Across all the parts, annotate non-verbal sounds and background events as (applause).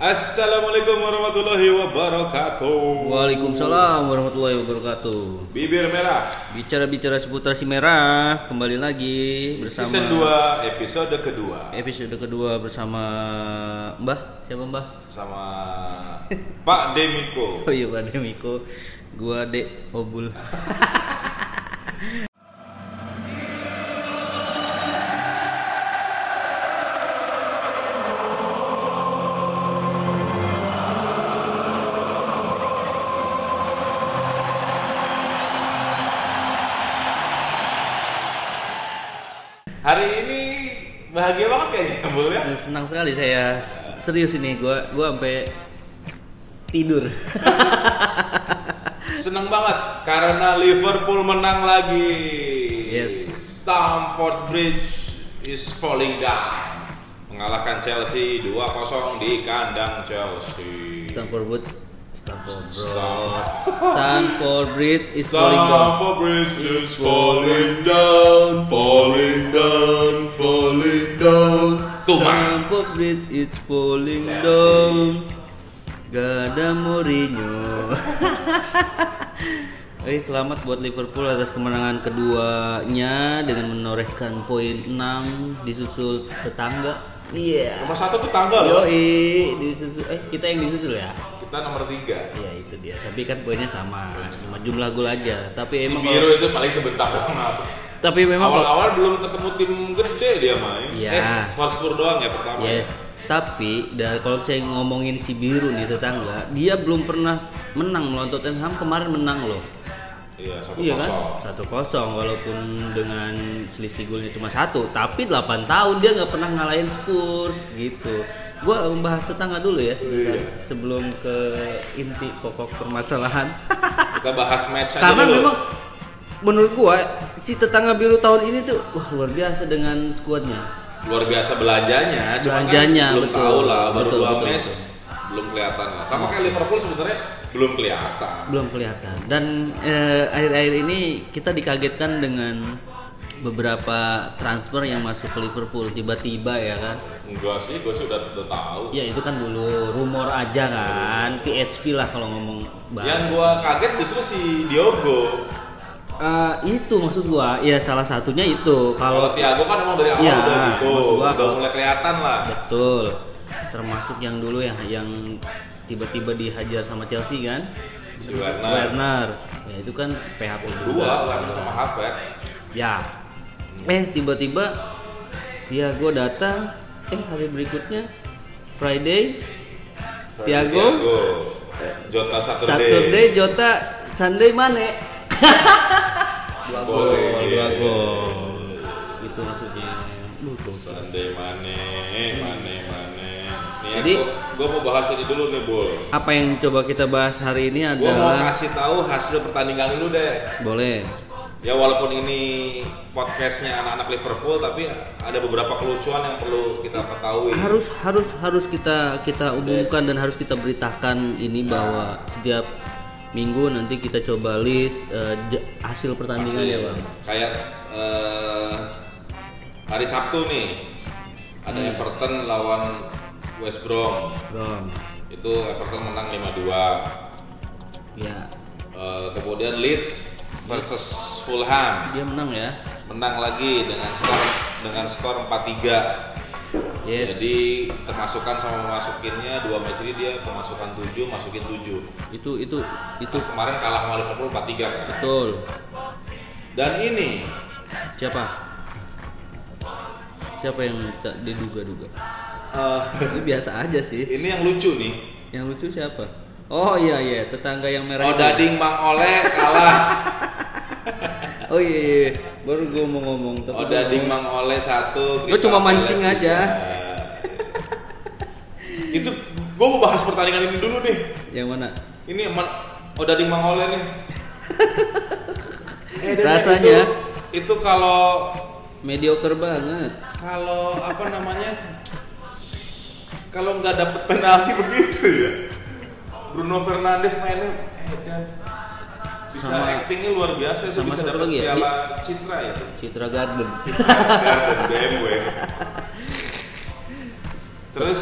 Assalamualaikum warahmatullahi wabarakatuh. Waalaikumsalam warahmatullahi wabarakatuh. Bibir merah. Bicara-bicara seputar si merah, kembali lagi bersama Season 2 episode kedua episode kedua bersama Mbah, siapa Mbah? sama Pak Demiko. (laughs) Oh iya Pak Demiko, gua Dek Obul. (laughs) Senang sekali saya serius ini, gua gua sampai tidur. (laughs) Seneng banget karena Liverpool menang lagi. Yes. Stamford Bridge is falling down. Mengalahkan Chelsea 2-0 di kandang Chelsea. Stamford Wood, Stamford Bridge, Stamford Bridge is falling down. Stamford Bridge is falling down, falling down, falling down. Stamford Bridge is falling Chelsea. down. Gak ada Mourinho. Oke, (laughs) selamat buat Liverpool atas kemenangan keduanya dengan menorehkan poin 6 disusul tetangga. Iya. Nomor satu tuh tanggal loh. Yoi, disusul eh kita yang disusul ya. Kita nomor tiga. Iya, itu dia. Tapi kan poinnya sama, sama jumlah gol aja. Tapi Si emang biru kalau- itu paling sebentar doang. Tapi memang kalau- Awal-awal belum ketemu tim gede dia main. Iya. Eh, Spurs doang ya pertama. Yes. Tapi dari kalau saya ngomongin si biru nih tetangga, dia belum pernah menang melawan Tottenham kemarin menang loh. Iya, satu Iya kan? kosong. Satu kosong walaupun dengan selisih golnya cuma satu, tapi 8 tahun dia nggak pernah ngalahin Spurs gitu. Gua membahas tetangga dulu ya sebentar, Iya. sebelum ke inti pokok permasalahan. Kita bahas match aja Karena dulu. memang menurut gua si tetangga biru tahun ini tuh wah luar biasa dengan skuadnya. luar biasa belanjanya, cuma Belanjanya, kan belum betul. tahu lah, baru Betul, dua betul, match betul. belum kelihatan lah. Sama kayak Liverpool sebenarnya belum kelihatan. belum kelihatan dan eh, akhir-akhir ini kita dikagetkan dengan beberapa transfer yang masuk ke Liverpool tiba-tiba ya kan Enggak sih, gue sih udah, udah tahu. ya itu kan dulu rumor aja kan PHP lah kalau ngomong Yang bahasa gua kaget justru si Diogo. Eh, itu maksud gua ya salah satunya itu Kalau Thiago kan emang dari awal Iya, udah gitu, gua udah kalau- mulai kelihatan lah. betul termasuk yang dulu ya yang tiba-tiba dihajar sama Chelsea kan Werner. Werner ya itu kan PHP Dua, Werner sama Havertz. Ya. Eh tiba-tiba dia gue datang. Eh hari berikutnya Friday, Thiago, Jota Saturday. Saturday, Jota, Sunday Mane. Dua gol, Boleh, dua iya. gol. Itu maksudnya. Lu tuh. Sunday Mane, Mane, Mane. Nih Jadi- gua mau bahas ini dulu nih, Bul. Apa yang coba kita bahas hari ini Gua mau adalah kasih tahu hasil pertandingan dulu deh. boleh. Ya walaupun ini podcastnya anak-anak Liverpool, tapi ada beberapa kelucuan yang perlu kita ketahui. Harus harus harus kita kita umumkan dan harus kita beritakan ini bahwa setiap minggu nanti kita coba list j- hasil pertandingan ya bang. Kayak eh, hari Sabtu nih ada Hmm. Everton lawan West Brom. Bang. Itu Everton menang 5-2. Ya, Eh, kemudian Leeds versus Fulham dia menang ya. menang lagi dengan skor dengan skor 4-3. Yes. Jadi termasukkan sama memasukinnya dua match ini dia pemasukan 7 masukin 7. itu itu itu Kemarin kalah sama Liverpool 4-3 kan. betul. Dan ini Siapa? Siapa yang diduga-duga? eh, Ini biasa aja sih. ini yang lucu nih. Yang lucu siapa? Oh iya iya, tetangga yang merah. itu. Odading Mang Oleh kalah. (laughs) Oh iya, iya, baru gue mau ngomong. tapi Odading ngomong- Mang Oleh satu. Lu cuma mancing aja. Itu gue mau bahas pertandingan ini dulu nih. Yang mana? Ini Man- Odading Mang Oleh nih. (laughs) Eh, Rasanya. itu, itu kalau Mediocre banget. kalau apa namanya kalau nggak dapet penalti begitu ya Bruno Fernandes mainnya eh dan bisa Sama- actingnya luar biasa itu bisa dapat ya, piala Citra itu Citra Garden. Citra Garden BMW (laughs) terus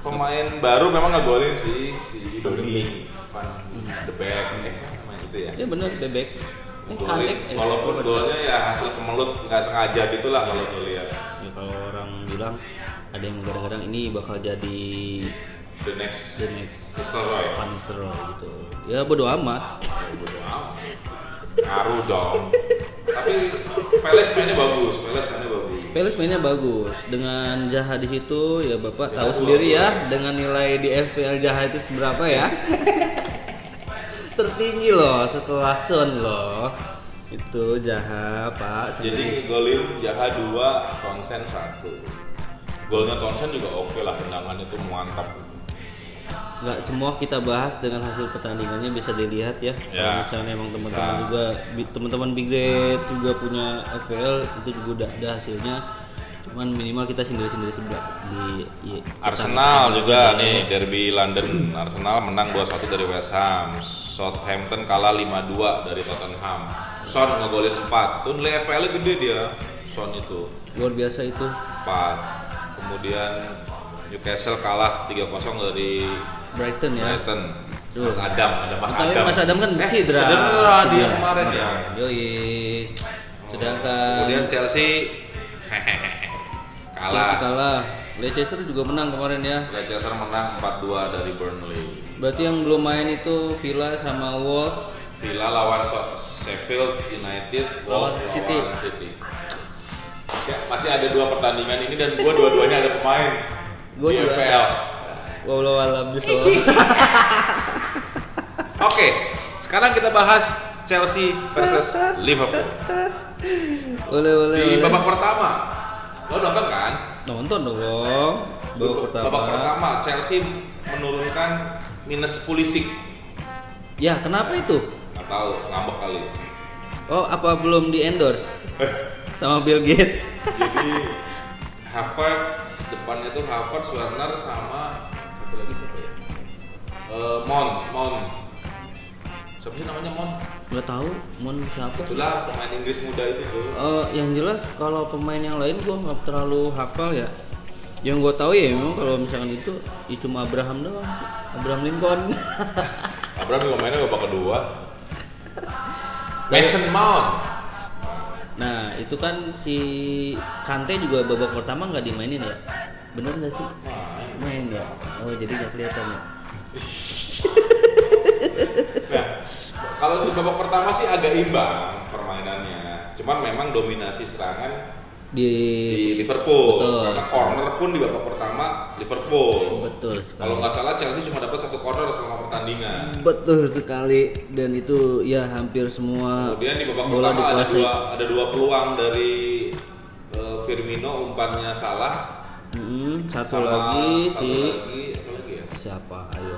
pemain baru memang ngegolin sih si Doni Van the Back eh namanya itu ya Ya benar bebek. Eh, Golin, eh, walaupun golnya ya hasil kemelut nggak sengaja gitulah kalau ngeliat Ya, kalau orang bilang ada yang kadang-kadang ini bakal jadi the next the next Nistelrooy Van Nistelrooy gitu. Ya bodo amat. Ya, bodo amat. ngaruh dong tapi Peles mainnya bagus Peles mainnya bagus Peles mainnya bagus dengan Jaha di situ ya Bapak Jaha tahu dua sendiri ya dengan nilai di FPL Jaha itu seberapa ya. (laughs) Tertinggi loh setelah Son loh. Itu Jaha Pak. jadi golin Jaha 2 konsen 1 golnya Tonsen juga oke lah tendangannya tuh mantap nggak semua kita bahas dengan hasil pertandingannya bisa dilihat ya. Kalau Ya, misalnya emang teman-teman juga teman-teman Big Red juga punya FPL itu juga udah ada hasilnya. Cuman minimal kita sendiri-sendiri sebelah di kita- Arsenal kita- juga kita- nih derby London. Arsenal menang 2-1 dari West Ham. Southampton kalah 5-2 dari Tottenham. Son ngegolin 4 tuh nilai FPL gede dia Son itu. Luar biasa itu. 4 kemudian Newcastle kalah 3-0 dari Brighton ya. Brighton Tuh. Mas Adam ada Mas Tapi Adam Mas Adam kan eh, cedera. cedera dia Cedera. kemarin ya Yoi. Sedangkan kemudian Chelsea Chelsea kalah kalah. Leicester juga menang kemarin ya. Leicester menang 4-2 dari Burnley Berarti yang belum main itu Villa sama Wolves. Villa lawan Sheffield United, Lawan Wolves City. lawan City. Masih, masih ada dua pertandingan ini dan gua dua-duanya ada pemain Gua di juga. FPL. Walau alam bisa. (laughs) Oke, sekarang kita bahas Chelsea versus Liverpool. boleh boleh. Di babak pertama, lo nonton kan? Nonton dong. Babak pertama. Babak pertama Chelsea menurunkan minus Pulisic. Ya, kenapa itu? Nggak tahu, ngambek kali. Oh, apa belum di endorse (laughs) sama Bill Gates? Jadi Havertz depannya tuh Havertz, Werner sama satu lagi siapa ya? Eh, Mon, Mon. Siapa sih namanya Mon? Nggak tahu, mau siapa? Itulah pemain Inggris muda itu tuh. Eh, yang jelas kalau pemain yang lain gua nggak terlalu hafal ya. Yang gue tahu ya memang kalau misalkan itu ya cuma Abraham doang sih. Abraham Lincoln. (laughs) Abraham juga mainnya babak kedua. (laughs) Mason Mount. nah itu kan si Kante juga babak pertama nggak dimainin ya. Bener nggak sih? Main. Main ya. Oh jadi nggak kelihatan ya. (laughs) Nah, kalau di babak pertama sih agak imbang permainannya. Cuman memang dominasi serangan Di, di Liverpool Betul. karena corner pun di babak pertama Liverpool. Betul sekali. Kalau nggak salah Chelsea cuma dapat satu corner selama pertandingan. Betul sekali dan itu ya hampir semua Kemudian di babak bola pertama ada dua ada dua peluang dari eh, Firmino umpannya salah. Mm, satu sama lagi satu si lagi apa lagi ya? siapa? Ayo.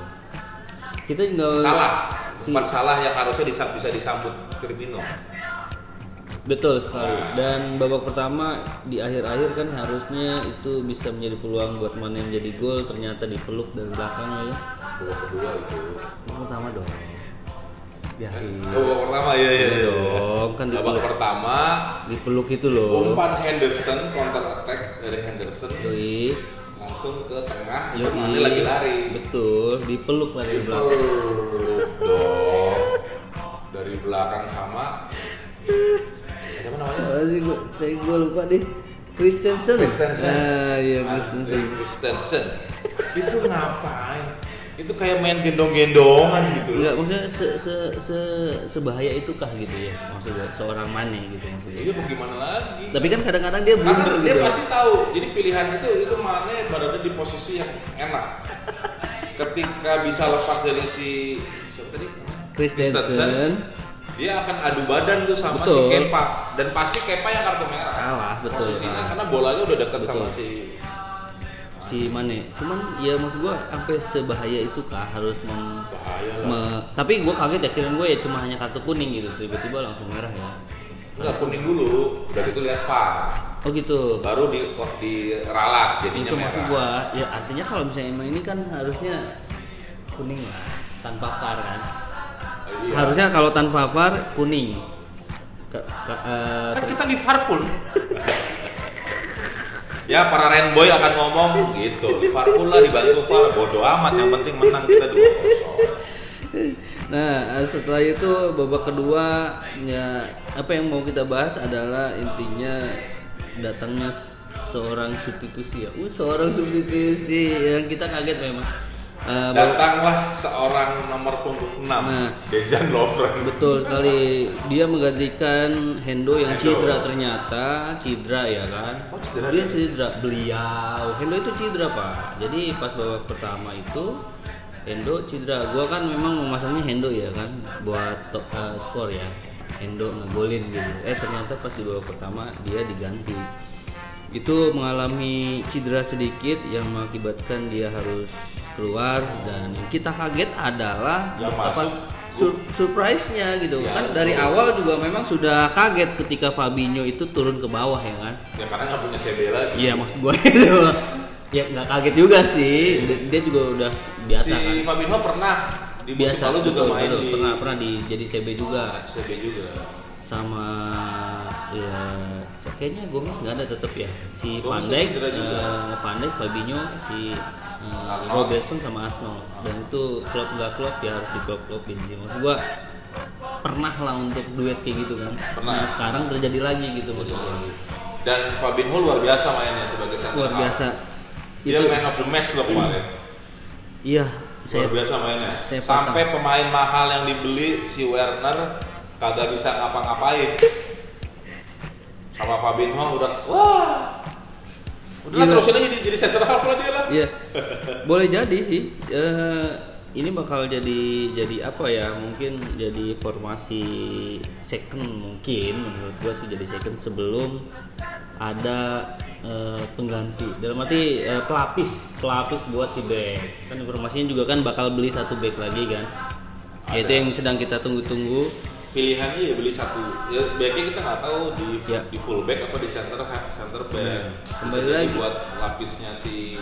Kita tinggal Salah. si- Umpan salah yang harusnya disa- bisa disambut Firmino. Betul sekali. Nah. Dan babak pertama di akhir-akhir kan harusnya itu bisa menjadi peluang buat mana yang jadi gol ternyata dipeluk dari belakang ya. Babak kedua itu. Babak pertama dong. Ya, babak pertama ya ya. Iya ya. Dong, kan babak pertama dipeluk itu loh. umpan Henderson counter attack dari Henderson Yoi. langsung ke tengah Yoi. Mane lagi lari. Betul, dipeluk lah dari belakang. Dari belakang sama Siapa namanya? Apa sih gua lupa deh. Christensen. Christensen. Ah, iya Christensen. Christensen. itu ngapain? Itu kayak main gendong-gendongan gitu. loh. Enggak, maksudnya se, se, se, sebahaya itukah gitu ya maksudnya seorang Mane gitu maksudnya. Mau gimana lagi? Tapi kan kadang-kadang dia karena blunder dia gitu. pasti tahu. Jadi pilihan itu itu mana berada di posisi yang enak. Ketika bisa lepas dari si siapa tadi? Christensen dia akan adu badan tuh sama Betul. si Kepa dan pasti Kepa yang kartu merah. Kalah, betul, Posisinya kalah. karena bolanya udah Betul. sama si si Mane. Cuman ya maksud gua sampai sebahaya itu kah harus mem, bahaya lah. me- tapi gua kaget ya kirain gue ya cuma hanya kartu kuning gitu tiba-tiba langsung merah ya. Enggak kuning dulu, udah gitu lihat VAR. Oh gitu. Baru di kok diralat jadinya itu merah. maksud gua ya artinya kalau misalnya emang ini kan harusnya kuning lah tanpa VAR kan. Iya. Harusnya kalau tanpa VAR kuning. Ke, ke- eh, kan kita Liverpool. Ya para Rainbow akan ngomong gitu Liverpool lah dibantu VAR bodo amat yang penting menang kita 2-0 Nah, setelah itu babak kedua ya apa yang mau kita bahas adalah intinya datangnya seorang substitusi ya. Uh, seorang substitusi yang kita kaget memang. Uh, datanglah seorang nomor punggung 6 Nah. Dejan Lovren Betul sekali. Dia menggantikan Hendo yang Hendo. cedera ternyata, cedera ya kan? Oh, cedera Dia cedera. Beliau Hendo itu cedera, Pak. Jadi pas babak pertama itu Hendo cedera. Gua kan memang memasangnya Hendo ya kan buat eh, skor ya. Hendo ngegolin gitu. Eh ternyata pas di babak pertama dia diganti. Itu mengalami cedera sedikit yang mengakibatkan dia harus keluar dan yang kita kaget adalah apa sur- surprise-nya gitu. Ya, kan dari betul. awal juga memang sudah kaget ketika Fabinho itu turun ke bawah ya kan? Ya karena nggak punya CB lagi. Iya maksud gue (laughs) itu. Ya nggak kaget juga sih. Dia, dia juga udah biasa si kan. Fabinho pernah di biasa lalu juga betul, main betul. di pernah pernah di jadi CB juga. CB juga. Sama ya so- kayaknya Gomez nggak ada tetap ya. Si Van Gomez Dijk eh, Van Dijk Fabinho si Arnold. Robertson sama Arnold. Dan itu klub nggak klub ya harus di klub klubin sih. Maksud gua pernah lah untuk duet kayak gitu kan. Pernah. Nah, sekarang terjadi lagi gitu maksud gua. dan Fabinho luar biasa mainnya sebagai center luar biasa. Dia itu man of the match loh kemarin. Iya saya luar biasa mainnya. saya sampai pasang. pemain mahal yang dibeli si Werner kagak bisa ngapa-ngapain sama Fabinho udah wah udah Gila. terusin aja jadi, jadi center half lah dia lah Iya, boleh jadi sih. Eh, ini bakal jadi jadi apa ya? Mungkin jadi formasi second mungkin menurut gua sih jadi second sebelum ada eh, pengganti. Dalam arti eh, pelapis, pelapis buat si back. Kan informasinya juga kan bakal beli satu back lagi kan. Ya, itu Ada. yang sedang kita tunggu-tunggu. Pilihannya ya beli satu. Ya backnya kita nggak tahu di Ya. di full back apa di center center back Bisa kembali lagi. buat lapisnya si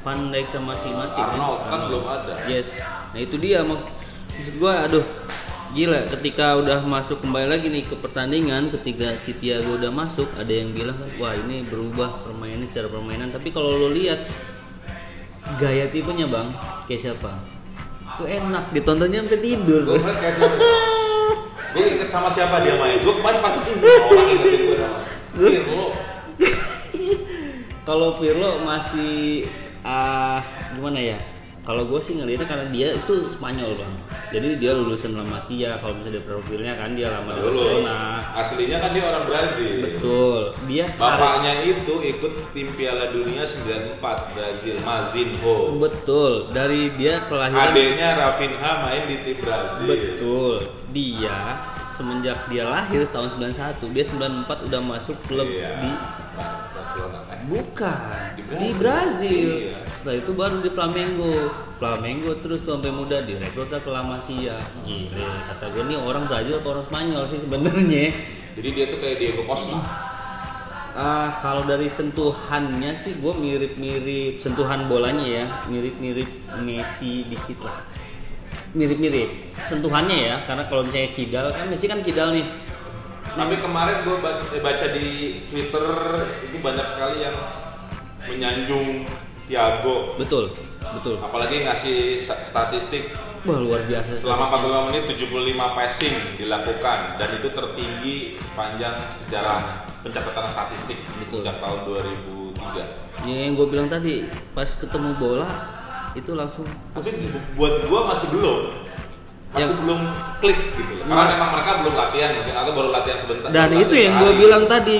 Van Dijk sama si Matip Arnold kan belum ada. Yes. Nah itu dia mak maksud gua aduh gila ketika udah masuk kembali lagi nih ke pertandingan ketika si Thiago udah masuk ada yang bilang kan wah ini berubah permainan secara permainan. Tapi kalau lo lihat gaya tipenya bang kayak siapa? Tuh enak ditontonnya sampai tidur gue kayak siapa (laughs) gue inget sama siapa dia main. Gue kemarin pas ini orang ingetin gue sama Pirlo. (laughs) Kalau Pirlo masih ah gimana ya? Kalau gue sih ngeliatnya karena dia itu Spanyol bang. Jadi dia lulusan La Masia kalau misalnya profilnya kan dia lama di Barcelona. Aslinya kan dia orang Brazil. Betul. Dia bapaknya itu ikut tim Piala Dunia 94 Brazil. Mazinho. Betul. Dari dia kelahiran adiknya Rafinha main di tim Brazil. Betul dia semenjak dia lahir tahun 91 dia 94 udah masuk klub Iya. di Barcelona eh, Bukan Di di Brazil. Brazil. Iya. Setelah itu baru di Flamengo. Flamengo terus tuh sampai muda direkrut ke La Masia. Gile, kata gue nih orang Brazil atau orang Spanyol sih sebenarnya. jadi dia tuh kayak Diego Costa Ah, kalau dari sentuhannya sih gue mirip-mirip sentuhan bolanya ya, mirip-mirip Messi dikit lah. Mirip-mirip sentuhannya ya, karena kalau misalnya kidal kan Messi kan kidal nih. Tapi kemarin gue baca di Twitter itu banyak sekali yang menyanjung Thiago. Betul, betul. Apalagi ngasih statistik Wah luar biasa. selama 45 menit 75 passing dilakukan dan itu tertinggi sepanjang sejarah pencatatan statistik Betul. sejak tahun 2003. Ya, yang gue bilang tadi, pas ketemu bola itu langsung Tapi bu- buat gue masih belum masih Yang- belum klik gitu loh. Karena Nah. memang mereka belum latihan mungkin atau baru latihan sebentar. dan itu yang gue bilang tadi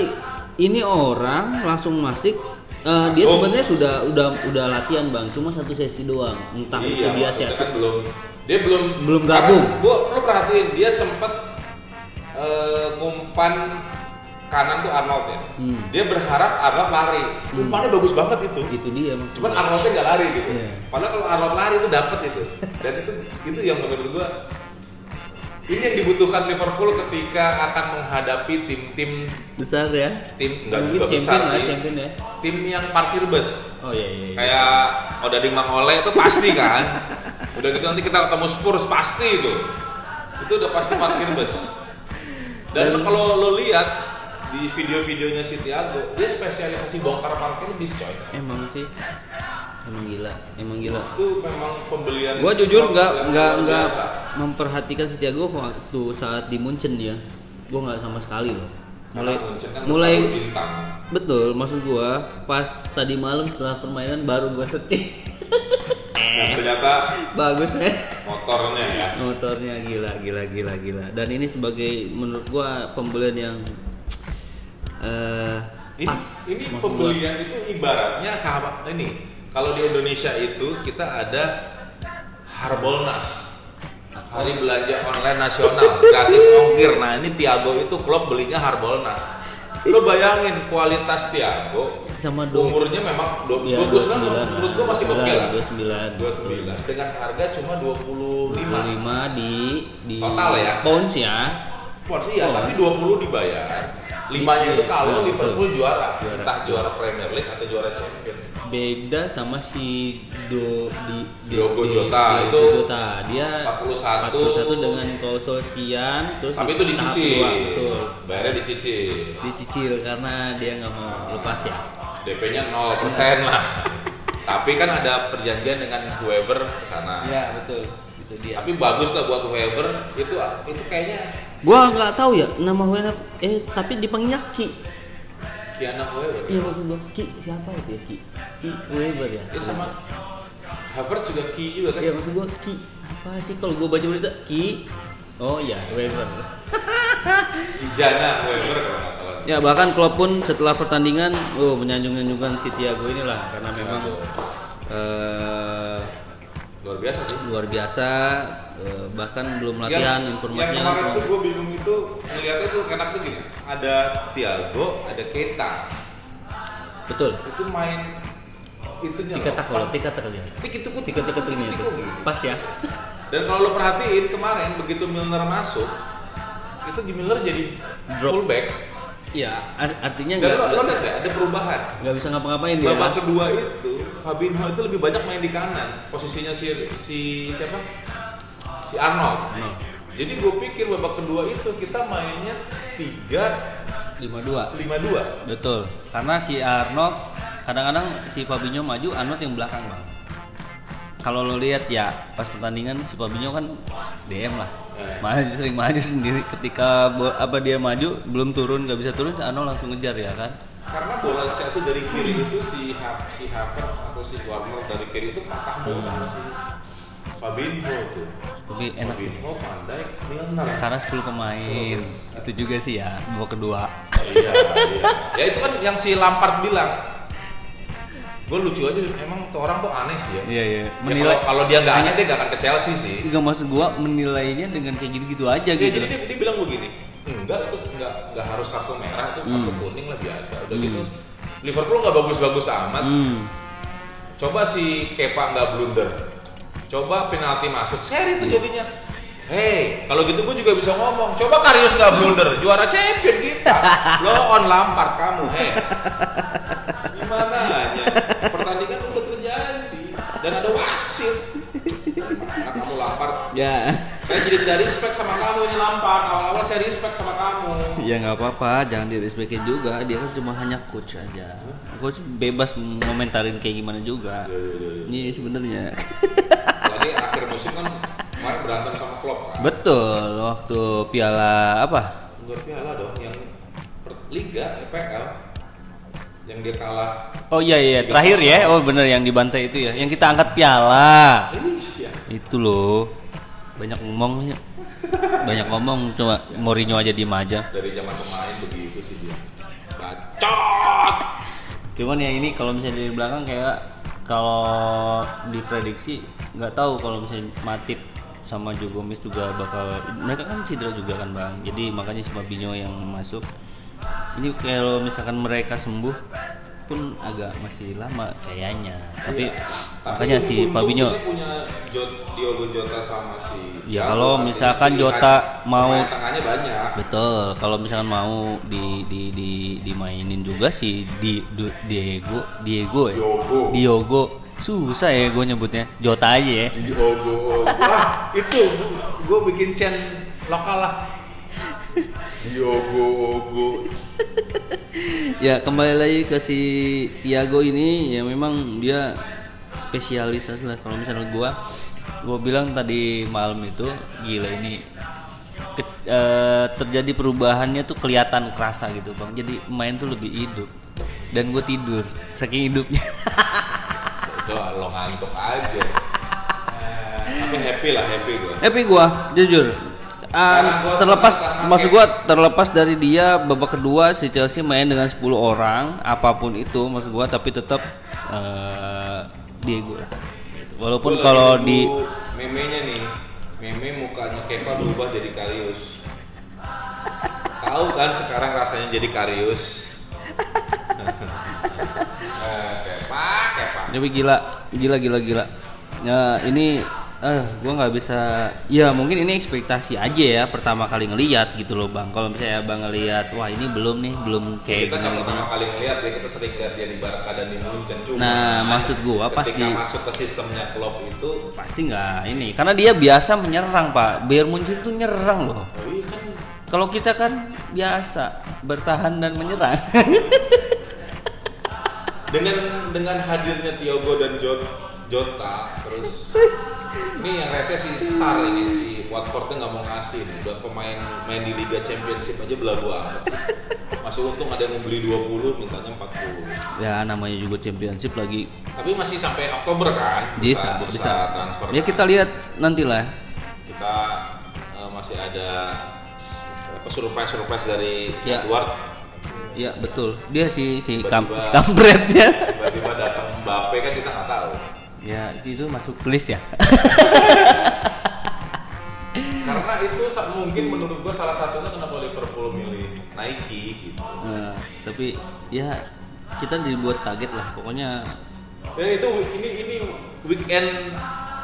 ini orang langsung masuk eh, dia Langsung. sebenarnya sudah udah udah latihan bang cuma satu sesi doang entah itu iya, dia maksudnya siap kan belum dia belum Belum gabung. gua lo perhatiin dia sempet eh, ngumpan kanan tuh Arnold ya. Hmm. dia berharap Arnold lari. Umpannya bagus banget itu. Itu dia cuman gua. Arnoldnya nggak lari gitu. Iya. padahal kalau Arnold lari itu dapet itu. Dan itu itu yang menurut gua ini yang dibutuhkan Liverpool ketika akan menghadapi tim-tim besar ya. Tim nggak mungkin juga champion besar lah sih. champion ya. Tim yang parkir bus. Oh iya iya, iya. kayak Odading Mangole itu pasti kan. Udah gitu nanti kita ketemu Spurs pasti itu. Itu udah pasti parkir bus. Dan, Dan- kalau lo lihat di video-videonya si Tiago dia spesialisasi bongkar parkir bis coy. Emang sih. Emang gila emang gila. Itu memang pembelian gua jujur nggak nggak nggak memperhatikan Setiago waktu saat di Munchen dia gua nggak sama sekali loh. Mulai kan mulai bintang. Betul maksud gua pas tadi malam setelah permainan baru gua searching dan ternyata (laughs) bagus ya. motornya ya. Motornya gila gila gila gila. Dan ini sebagai menurut gua pembelian yang eh ini, pas ini pembelian itu ibaratnya ini kalau di Indonesia itu kita ada Harbolnas Hari Belanja Online Nasional gratis ongkir. Nah ini Tiago itu klub belinya Harbolnas. Lo bayangin kualitas Tiago sama dua umurnya memang dua- ya, 29 menurut gua masih oke lah 29 29 dengan harga cuma 25 25 di di Total ya? pounds ya Pounds iya, Pounds. tapi 20 dibayar. Limanya itu kalau betul. Liverpool juara, Juara. entah juara Premier League atau juara Champions. beda sama si do di di- Diogo di- Jota, Diogo itu Jota. dia 41. 41 dengan klausul sekian terus Tapi itu dicicil. betul Bayarnya dicicil. dicicil karena dia nggak mau lepas ya DP-nya 0% lah. (laughs) Tapi kan ada perjanjian dengan whoever ke sana. Iya betul itu dia Tapi bagus lah buat whoever itu itu kayaknya gua nggak tahu ya nama WNF eh tapi dipanggilnya Ki. Kiana whoever. iya maksud gua Ki siapa itu ya Ki? Ki Weber ya? Dia sama Havertz juga key juga kan. Iya maksud gua Ki. Apa sih kalau gua baca berita? Ki. Oh iya Weber. (laughs) Ijana whoever kalau nggak salah. Ya bahkan Klopp pun setelah pertandingan, oh menyanjung-nyanjungkan si Thiago inilah karena memang eh, Luar biasa sih. luar biasa. eh, bahkan belum latihan yang, informasinya yang kemarin tuh gue bingung itu ngeliatnya tuh enak tuh gini ada Thiago ada Keita Betul. itu main itunya Tiga tak kalau tiga tak kali ya. tik itu Tiga tak ini itu. Pas ya. dan kalau lo perhatiin kemarin begitu Milner masuk itu di Milner jadi Drop. fullback Iya, ar- artinya nggak lo, lo lihat ya ada perubahan nggak bisa ngapa-ngapain dia. babak kedua itu Fabinho itu lebih banyak main di kanan posisinya si si siapa si Arnold Arnold. jadi gue pikir babak kedua itu kita mainnya tiga lima dua. lima dua Betul. Karena si Arnold kadang-kadang si Fabinho maju, Arnold yang belakang bang. Kalau lo lihat ya pas pertandingan si Fabinho kan DM lah, maju sering maju sendiri. Ketika apa dia maju belum turun nggak bisa turun, Arnold langsung ngejar ya kan. karena bola Chelsea dari kiri itu si Ha- si Havertz atau si Warner dari kiri itu patah bola sama si Fabinho tuh Tapi enak sih. Fabinho, Dijk, Milner Karena 10 pemain itu juga sih ya babak kedua. iya, iya. ya itu kan yang si Lampard bilang gue lucu aja emang tuh orang tuh aneh sih ya, Iya iya. Ya, Menilai kalau, kalau dia nggak aneh dia nggak akan ke Chelsea sih Enggak maksud gua menilainya dengan kayak gitu-gitu aja Ya, gitu. jadi dia, dia bilang begini, enggak itu enggak enggak harus kartu merah itu kartu Hmm. kuning lah biasa. Udah Hmm. gitu Liverpool nggak bagus-bagus amat. Hmm. Coba si Kepa nggak blunder. Coba penalti masuk, seri itu jadinya. Hei, kalau gitu gue juga bisa ngomong. Coba Karius nggak blunder, juara champion kita. Lo on Lampard kamu, hei. (laughs) Gimana aja? Ya. saya jadi tidak respect sama kamu ini Lampard awal-awal saya respect sama kamu Ya nggak apa-apa, jangan direspekin juga. Dia kan cuma hanya coach aja. Coach bebas ngomentarin kayak gimana juga. Ini sebenarnya. lagi akhir musim kan kemarin berantem sama Klopp kan Betul, waktu piala apa? Enggak piala dong yang per- Liga EPL yang dia kalah Oh iya iya, terakhir ya. Oh bener yang dibantai itu ya. Yang kita angkat piala. iya Itu loh. Banyak ngomong ya. Banyak ngomong cuma Mourinho aja diem aja. dari zaman pemain begitu sih dia bacot Cuman ya ini kalau misalnya dari belakang kayak kalau diprediksi nggak tahu kalau misalnya Matip sama Joe Gomez juga bakal mereka kan cedera juga kan bang jadi makanya si Fabinho yang masuk ini kalau misalkan mereka sembuh pun agak masih lama kayaknya. Tapi Iya. makanya Tapi si Fabinho kita punya Jo- Diogo Jota sama si Ya, kalau misalkan Jota mau- tengahnya banyak. Betul kalau misalkan mau di di di dimainin juga si di, Du- Diego Diego ya? Diogo. Diogo. Susah ya gue nyebutnya. Jota aja ya. Diogo. Wah itu gue bikin chain lokal lah. (laughs) Diogo Ogo ya kembali lagi ke si Tiago ini. Ya memang dia spesialis lah kalau misalnya gua. Gua bilang tadi malam itu gila ini ke- eh, terjadi perubahannya tuh kelihatan kerasa gitu bang. Jadi main tuh lebih hidup. Dan gue tidur saking hidupnya. (laughs) Itu lo ngantuk aja. Tapi happy lah, happy gue. happy gua jujur Ah, gua terlepas maksud kayak- gua terlepas dari dia babak kedua si Chelsea main dengan 10 orang apa pun itu maksud gua tapi tetap eh, Diego lah Gitu. walaupun kalau di memenya nih, meme mukanya Kepa berubah jadi Karius. Tahu kan sekarang rasanya jadi Karius. (laughs) Eh, Kepa, Kepa. tapi gila gila gila gila ya ini eh gua nggak bisa ya mungkin ini ekspektasi aja ya pertama kali ngelihat gitu loh bang. Kalau misalnya bang ngelihat wah ini belum nih belum kayak kita kan pertama kali ngeliat ya kita sering lihat dia di Barca dan di Munchen. Cuma Nah, maksud gua pas ketika di- masuk ke sistemnya klub itu pasti nggak ini karena dia biasa menyerang pak. Bayern Munchen itu nyerang loh. Oh iya kan. Kalau kita kan biasa bertahan dan menyerang. Dengan dengan hadirnya Thiago dan Jot, Jota terus (laughs) ini yang rese si Sar ini si Watfordnya nggak mau ngasih nih. Buat pemain main di Liga Championship aja belagu amat sih. Masih untung ada yang mau beli 20 mintanya 40 ya namanya juga championship lagi. Tapi masih sampai Oktober kan? Bisa bursa, bisa. transfer ya kan. kita lihat nantilah. Kita eh, masih ada apa surprise surprise dari Ya. Edward. Ya betul. Dia si si kam si (laughs) kampretnya. tiba-tiba datang Mbappe kan kita nggak ya itu masuk list ya. (laughs) Karena itu mungkin menurut gua salah satunya kenapa Liverpool milih Nike gitu. Nah, tapi ya kita dibuat kaget lah pokoknya. Dan itu ini ini weekend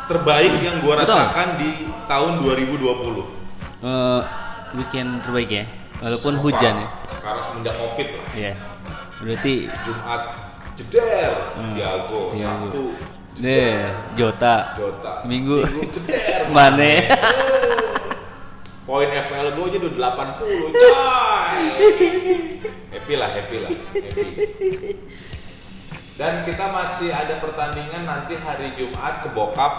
terbaik yang gua Betul. rasakan di tahun 2020 eh, weekend terbaik ya walaupun So hujan ya. sekarang semenjak covid lah. Ya berarti Jumat jeder Hmm. Thiago Thiago. Sabtu deh Jota Jota Minggu. jeder (laughs) Mane. poin FPL gue aja udah 80 coy happy lah happy lah happy dan kita masih ada pertandingan nanti hari Jumat ke Bokap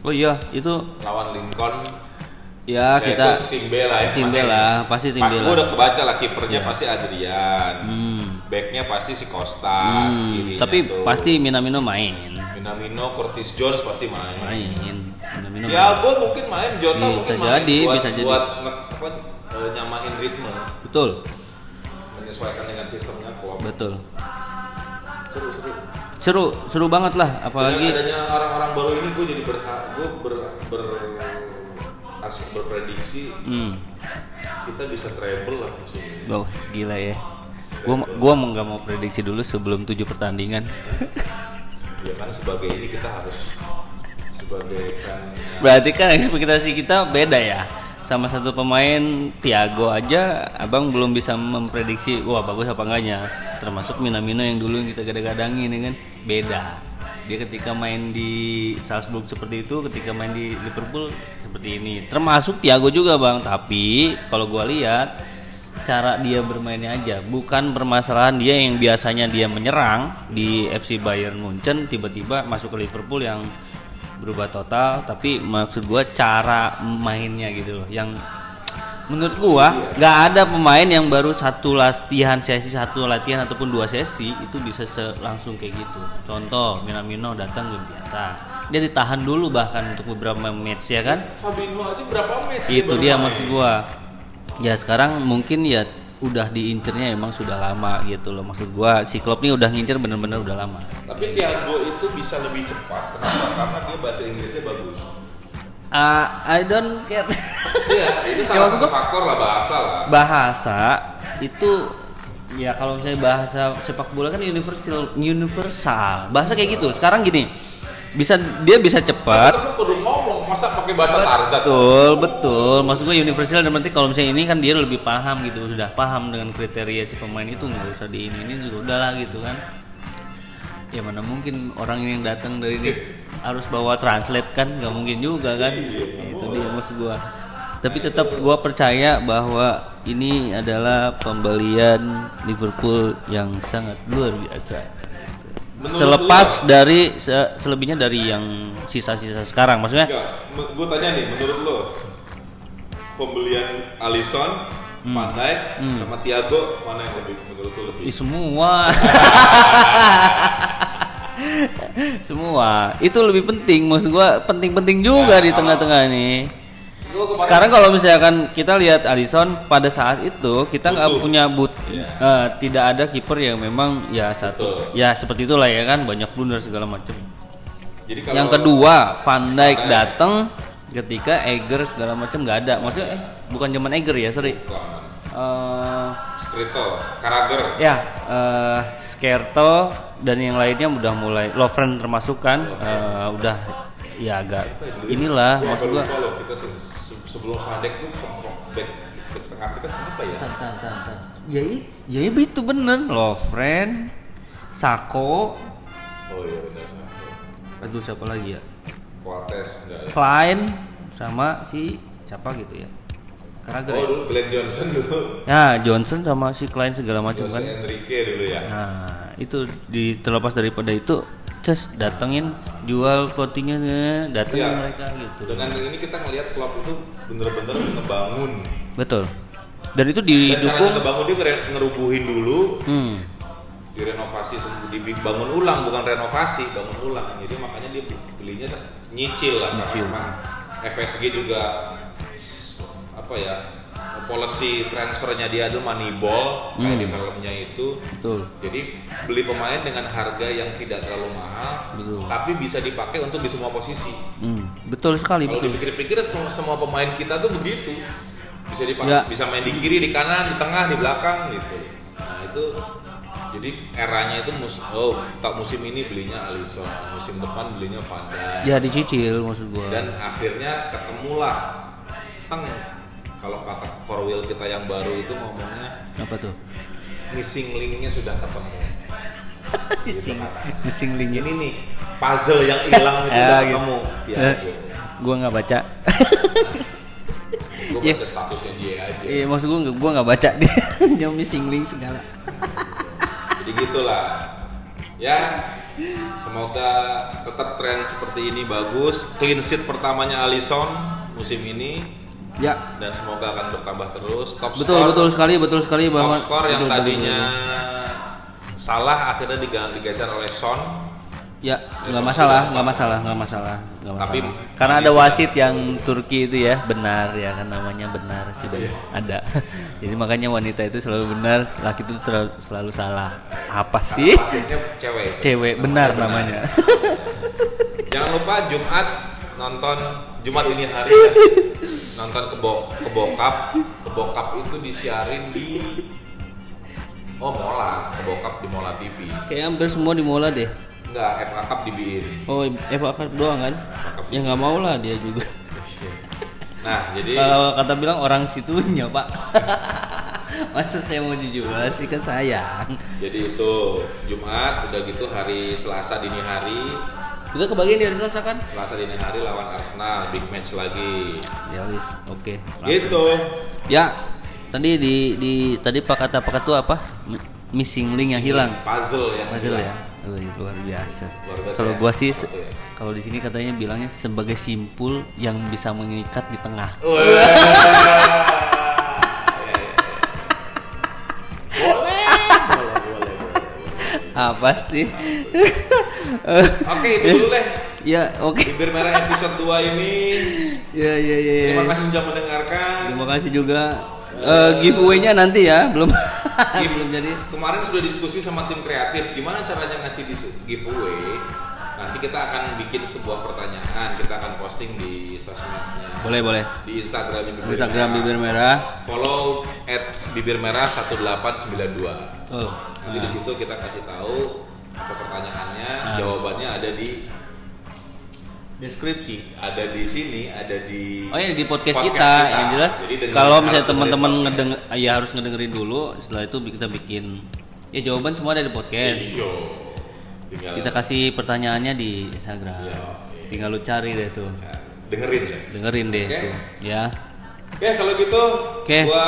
oh iya itu lawan Lincoln ya Ya, kita tim B lah ya tim B lah, ya. pasti tim B gua lah. udah kebaca lah kipernya Iya. pasti Adrian Hmm. Backnya pasti si Costa Hmm, tapi tuh. pasti Minamino main Minamino Curtis Jones pasti main main Minamino main. Thiago mungkin main, Jota Bisa mungkin jadi, main buat, bisa jadi. buat nge- apa, eh, nyamain ritme, betul menyesuaikan dengan sistemnya klub. betul Seru seru. seru seru banget lah Dengan apalagi adanya orang-orang baru ini, gue jadi berha, gue ber, ber, as- berprediksi hmm. kita bisa treble lah musim ini. Wah, gila ya gua gua mau nggak mau prediksi dulu sebelum tujuh pertandingan. Ya kan sebagai ini kita harus sebagai fan berarti kan ekspektasi kita beda ya. Sama satu pemain Tiago aja abang belum bisa memprediksi wah bagus apa enggaknya. Termasuk Minamino yang dulu yang kita gadang-gadangin ya kan? Beda. Dia ketika main di Salzburg seperti itu ketika main di Liverpool seperti ini. Termasuk Tiago juga bang. Tapi kalau gua lihat cara dia bermainnya aja. Bukan permasalahan dia yang biasanya dia menyerang di FC Bayern Munchen tiba-tiba masuk ke Liverpool yang berubah total. Tapi maksud gua cara mainnya gitu loh. Yang menurut gua nggak ada pemain yang baru satu latihan sesi satu latihan ataupun dua sesi itu bisa langsung kayak gitu. Contoh Minamino datang game biasa. Dia ditahan dulu bahkan untuk beberapa match ya kan? Fabinho aja berapa match itu dia maksud gua ya sekarang mungkin ya udah diincernya emang sudah lama gitu loh maksud gua si Klopp nih udah ngincer bener-bener udah lama Tapi Thiago itu bisa lebih cepat. Kenapa? Karena dia bahasa Inggrisnya bagus. Ah, I don't care Iya, itu (laughs) Ya, salah maksud satu faktor lah bahasa lah. bahasa itu ya kalau misalnya bahasa sepak bola kan universal universal bahasa kayak gitu sekarang gini bisa dia bisa cepat. Kudu ngomong, masa pakai bahasa Tarzan? betul. Betul maksud gue universal dan berarti kalau misalnya ini kan dia lebih paham gitu. Sudah paham dengan kriteria si pemain itu nggak usah di ini ini juga udah lah gitu kan. Ya mana mungkin orang yang datang dari ini harus bawa translate kan? Nggak mungkin juga kan? Iya, itu dia maksud gua. Tapi tetap gua percaya bahwa ini adalah pembelian Liverpool yang sangat luar biasa. Menurut Selepas lu, dari se- selebihnya dari yang sisa-sisa sekarang, maksudnya Enggak, gue tanya nih, menurut lo pembelian Alisson, Hmm. Van Dijk, sama Thiago mana yang lebih menurut lo lebih? Ih, semua. (laughs) semua itu lebih penting maksud gua penting-penting juga di tengah-tengah ini. Sekarang kalau misalkan kita lihat Alisson pada saat itu kita nggak punya but Iya. eh, tidak ada kiper yang memang ya satu Betul. ya seperti itulah ya kan banyak blunder segala macam. Jadi kalau Yang kedua Van Dijk datang ketika Eger segala macam nggak ada. Maksudnya eh bukan zaman Eger ya sorry. Eh, Skrito, Karager, Ya, eh Skerto dan yang lainnya udah mulai Lovren termasuk kan, eh, udah ya agak inilah Gua maksud gua. loh, kita se- se- sebelum Dijk tuh back back tengah kita siapa ya? Tan, tan, tan, tan. Ya, ya itu bener Lovren, Sako, Oh iya benar sama. aduh siapa lagi ya? Coates enggak ya? Klein sama si siapa gitu ya? Karager Oh ya? dulu Glenn Johnson dulu. Ya, Johnson sama si Klein segala macam kan. Enrique dulu ya. Nah, itu di terlepas daripada itu, just datengin jual coatingnya datengin Iya. mereka gitu. Dengan ini kita ngelihat klub itu bener-bener ngebangun. Betul. Dan itu Dan didukung ngebangun dia ngerubuhin dulu, hmm, direnovasi, dibangun ulang bukan renovasi, bangun ulang. Jadi makanya dia belinya nyicil lah Nyicil. karena memang FSG juga apa ya policy transfernya dia tuh moneyball kayak Hmm. di filmnya itu. betul. Jadi beli pemain dengan harga yang tidak terlalu mahal, Betul. tapi bisa dipakai untuk di semua posisi. Hmm, betul sekali Kalau dipikir-pikir semua, semua pemain kita tuh begitu. Bisa dipakai, Ya. bisa main di kiri, di kanan, di tengah, di belakang gitu. Nah, itu jadi eranya itu mus oh, tak musim ini belinya Alisson, musim depan belinya Van Dijk. Ya dicicil maksud gua. Dan akhirnya ketemulah teng kalau kata Corwil kita yang baru itu ngomongnya apa tuh? missing linknya sudah ketemu. (laughs) Gitu Missing, kata. missing link Ini nih puzzle yang hilang itu (laughs) Ya, udah gitu. ketemu. Ya, Eh, gitu. gua nggak baca. (laughs) Gue Iya. baca statusnya dia aja. Iya, maksud gua nggak- gua nggak baca dia. Yang missing link segala. Jadi gitulah. Ya, semoga tetap tren seperti ini bagus. Clean sheet pertamanya Alisson musim ini Ya, dan semoga akan bertambah terus. Top betul score, betul sekali, betul sekali Top bahwa skor yang betul, tadinya betul. salah akhirnya digeser oleh Son. Ya, nggak masalah, nggak masalah, nggak masalah, nggak masalah. Tapi- Karena ada wasit yang Turki itu ya, benar ya kan namanya benar sih Iya. ada. (laughs) Jadi makanya wanita itu selalu benar, laki itu terlalu- selalu salah. Apa sih? Cewek. Cewek benar namanya. (laughs) Jangan lupa Jumat nonton Jumat ini hari ya. (laughs) nonton kebo kebokap kebokap itu disiarin di oh Mola kebokap di Mola TV Kayak hampir semua di Mola deh. enggak FA Cup di BIN Oh, Eva Cup doang kan? Cup. Ya nggak mau lah dia juga. nah jadi Kalau kata bilang orang situnya pak. (laughs) Masa saya mau dijual sih kan sayang. jadi itu Jumat udah gitu hari Selasa dini hari Kita kebagian di hari Selasa kan? Selasa dini hari lawan Arsenal big match lagi Ya wis, oke. gitu Ya, tadi di di tadi pak kata pak itu apa? Missing link yang hilang. puzzle yang Puzzle hilang. ya. Luar biasa. Luar biasa Kalau ya? gua sih Oke. kalau di sini katanya bilangnya sebagai simpul yang bisa mengikat di tengah. Wah. Ya, ya, ya. Boleh, boleh, boleh, boleh. Apa sih? Oke, itu dulu deh. ya, oke. Bibir merah episode 2 ini. Ya, ya, ya. ya. Terima kasih sudah mendengarkan. Terima kasih juga. Eh, giveaway-nya nanti ya, belum (laughs) belum jadi. Kemarin sudah diskusi sama tim kreatif gimana caranya ngasih giveaway. Nanti kita akan bikin sebuah pertanyaan, kita akan posting di sosmednya. Boleh, boleh. Di Instagram bibir Instagram merah. bibir merah. Follow at bibir merah 1892. Oh. Nanti di situ kita kasih tahu apa pertanyaannya, Ah. jawabannya ada di deskripsi. ada di sini, ada di Oh ya di podcast, podcast kita. kita. yang jelas kalau misalnya teman-teman ngedenger ya harus ngedengerin dulu setelah itu kita bikin ya jawaban semua ada di podcast. Iyo. Tinggal Kita kasih pertanyaannya di Instagram. Iya. Tinggal lu cari deh tuh. dengerin ya. Dengerin deh Oke. tuh ya. Oke, kalau gitu Oke. gua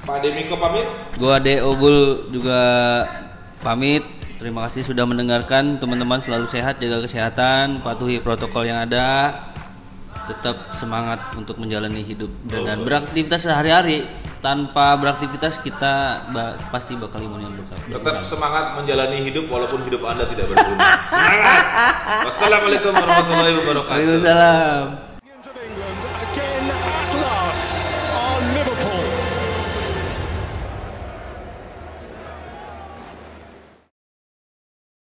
Pak Demiko pamit. Gua De Obul juga pamit. Terima kasih sudah mendengarkan. Teman-teman selalu sehat, jaga kesehatan, patuhi protokol yang ada. Tetap semangat untuk menjalani hidup dan, dan beraktivitas sehari-hari. Tanpa beraktivitas kita ba- pasti bakal imun yang berkah. Tetap semangat menjalani hidup walaupun hidup Anda tidak berguna. Semangat. (laughs) Wassalamualaikum warahmatullahi wabarakatuh. Waalaikumsalam.